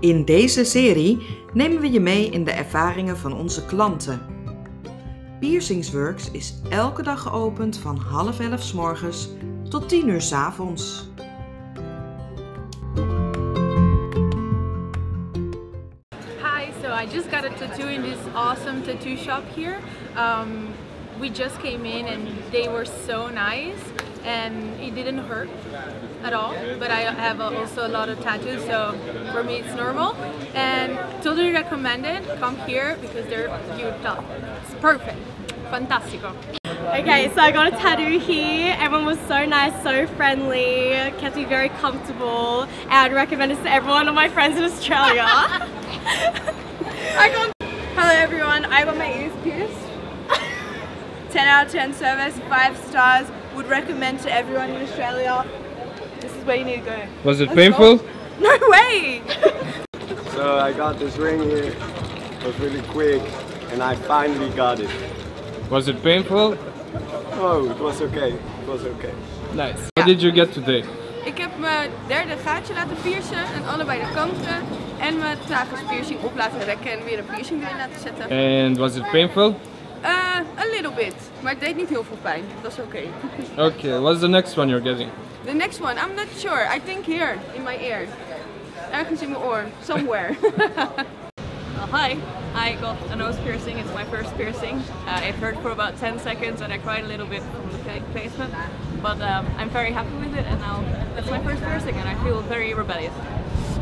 In deze serie nemen we je mee in de ervaringen van onze klanten. Piercingsworks is elke dag geopend van half elf 's morgens tot 10 uur 's avonds. Hi, so I just got a tattoo in this awesome tattoo shop here. Um, we just came in and they were so nice and it didn't hurt at all but I have also a lot of tattoos so for me it's normal and totally recommend it come here because they're beautiful it's perfect fantastico Okay, so I got a tattoo here. Everyone was so nice, so friendly, kept me very comfortable, and I'd recommend it to everyone of my friends in Australia. Hello everyone, I got my ears pierced. 10 out of 10 service, 5 stars. Would recommend to everyone in Australia. This is where you need to go. Was it Let's painful? go. No way! So I got this ring here. It was really quick and I finally got it. Was it painful? Oh, it was okay. It was okay. Nice. What did you get today? Ik heb mijn derde gaatje laten piercen aan allebei de kanten en mijn traguspiercing op laten rekken en weer een piercing erin laten zetten. And was it painful? Uh, a little bit, maar het deed niet heel veel pijn. Dat is oké. Okay, what's the next one you're getting? The next one, I'm not sure. I think here, in my ear. Ergens in mijn oor, somewhere. hi, I got a nose piercing. It's my first piercing. Uh, it hurt for about 10 seconds and I cried a little bit from the placement. But um, I'm very happy with it and now it's my first piercing and I feel very rebellious.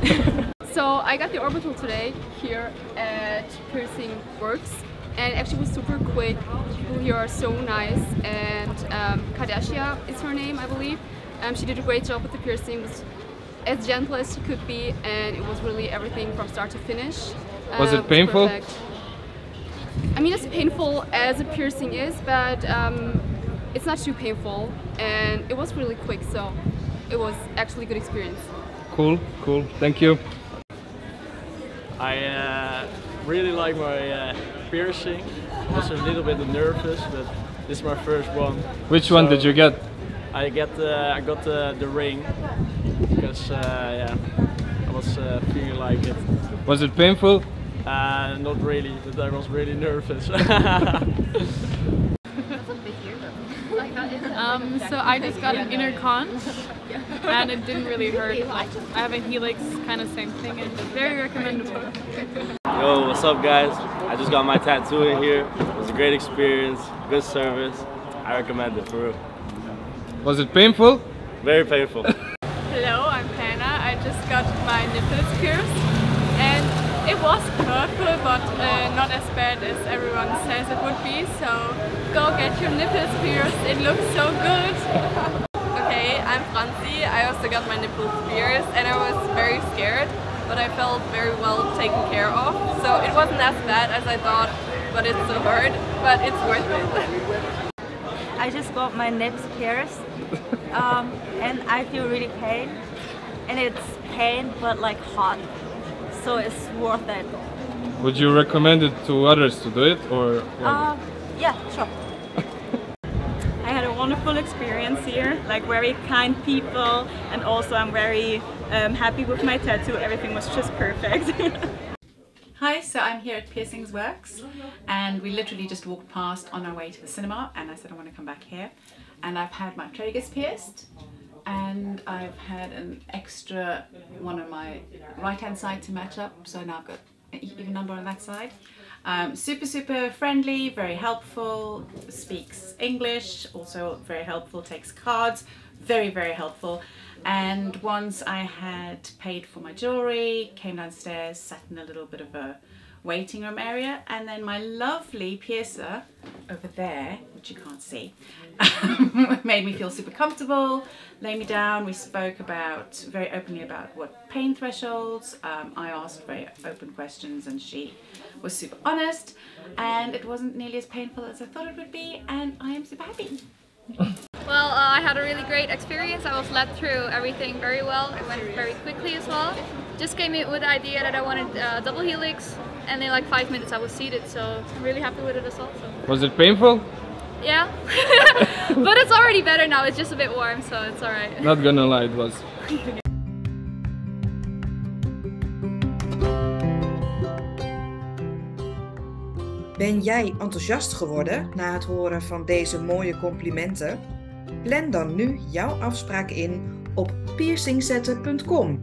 so I got the orbital today here at Piercing Works. And it actually was super quick. People here are so nice. And um, Kardashian is her name, I believe. Um, she did a great job with the piercing. Was as gentle as she could be, and it was really everything from start to finish. Was it Uh, painful? perfect. I mean, as painful as a piercing is, but um, it's not too painful, and it was really quick, so it was actually a good experience. Cool, cool. Thank you. I uh, really like my uh, piercing. Also a little bit nervous, but this is my first one. Which one did you get? I get uh, I got the, the ring because uh, yeah, I was uh, feeling like it. Was it painful? Uh, not really, but I was really nervous. Um, so I just got an inner conch, and it didn't really hurt. Like, I have a helix, kind of same thing, and very recommendable. Yo, what's up, guys? I just got my tattoo in here. It was a great experience, good service. I recommend it for real. Was it painful? Very painful. Hello, I'm Hannah. I just got my nipples pierced, and it was hurtful, but uh, not as bad as everyone says it would be. So go get your nipples pierced. It looks so good. Okay, I'm Franzi. I also got my nipples pierced and I was very scared, but I felt very well taken care of. So it wasn't as bad as I thought, but it's so hard, but it's worth it. I just got my nips pierced um, and I feel really pain and it's pain but like hot so it's worth it. Would you recommend it to others to do it or what? Um, yeah, sure. Wonderful experience here, like very kind people, and also I'm very um, happy with my tattoo. Everything was just perfect. Hi, so I'm here at Piercings Works and we literally just walked past on our way to the cinema and I said I want to come back here and I've had my tragus pierced and I've had an extra one on my right hand side to match up so now I've got an even number on that side. Um, super super friendly, very helpful, speaks English, also very helpful, takes cards, very very helpful. And once I had paid for my jewellery, came downstairs, sat in a little bit of a waiting room area and then my lovely piercer over there, which you can't see, made me feel super comfortable, lay me down, we spoke about, very openly about what pain thresholds, um, I asked very open questions and she was super honest and it wasn't nearly as painful as I thought it would be and I am super happy. Well, uh, I had a really great experience. I was led through everything very well. It went very quickly as well. Just came in with the idea that I wanted uh, double helix, En in like five minutes I was seated. So I'm really happy with it as So. Was it painful? Yeah, but it's already better now. It's just a bit warm, so it's all right. Not gonna lie, it was. Ben jij enthousiast geworden na het horen van deze mooie complimenten? Plan dan nu jouw afspraak in op piercingzetten.com.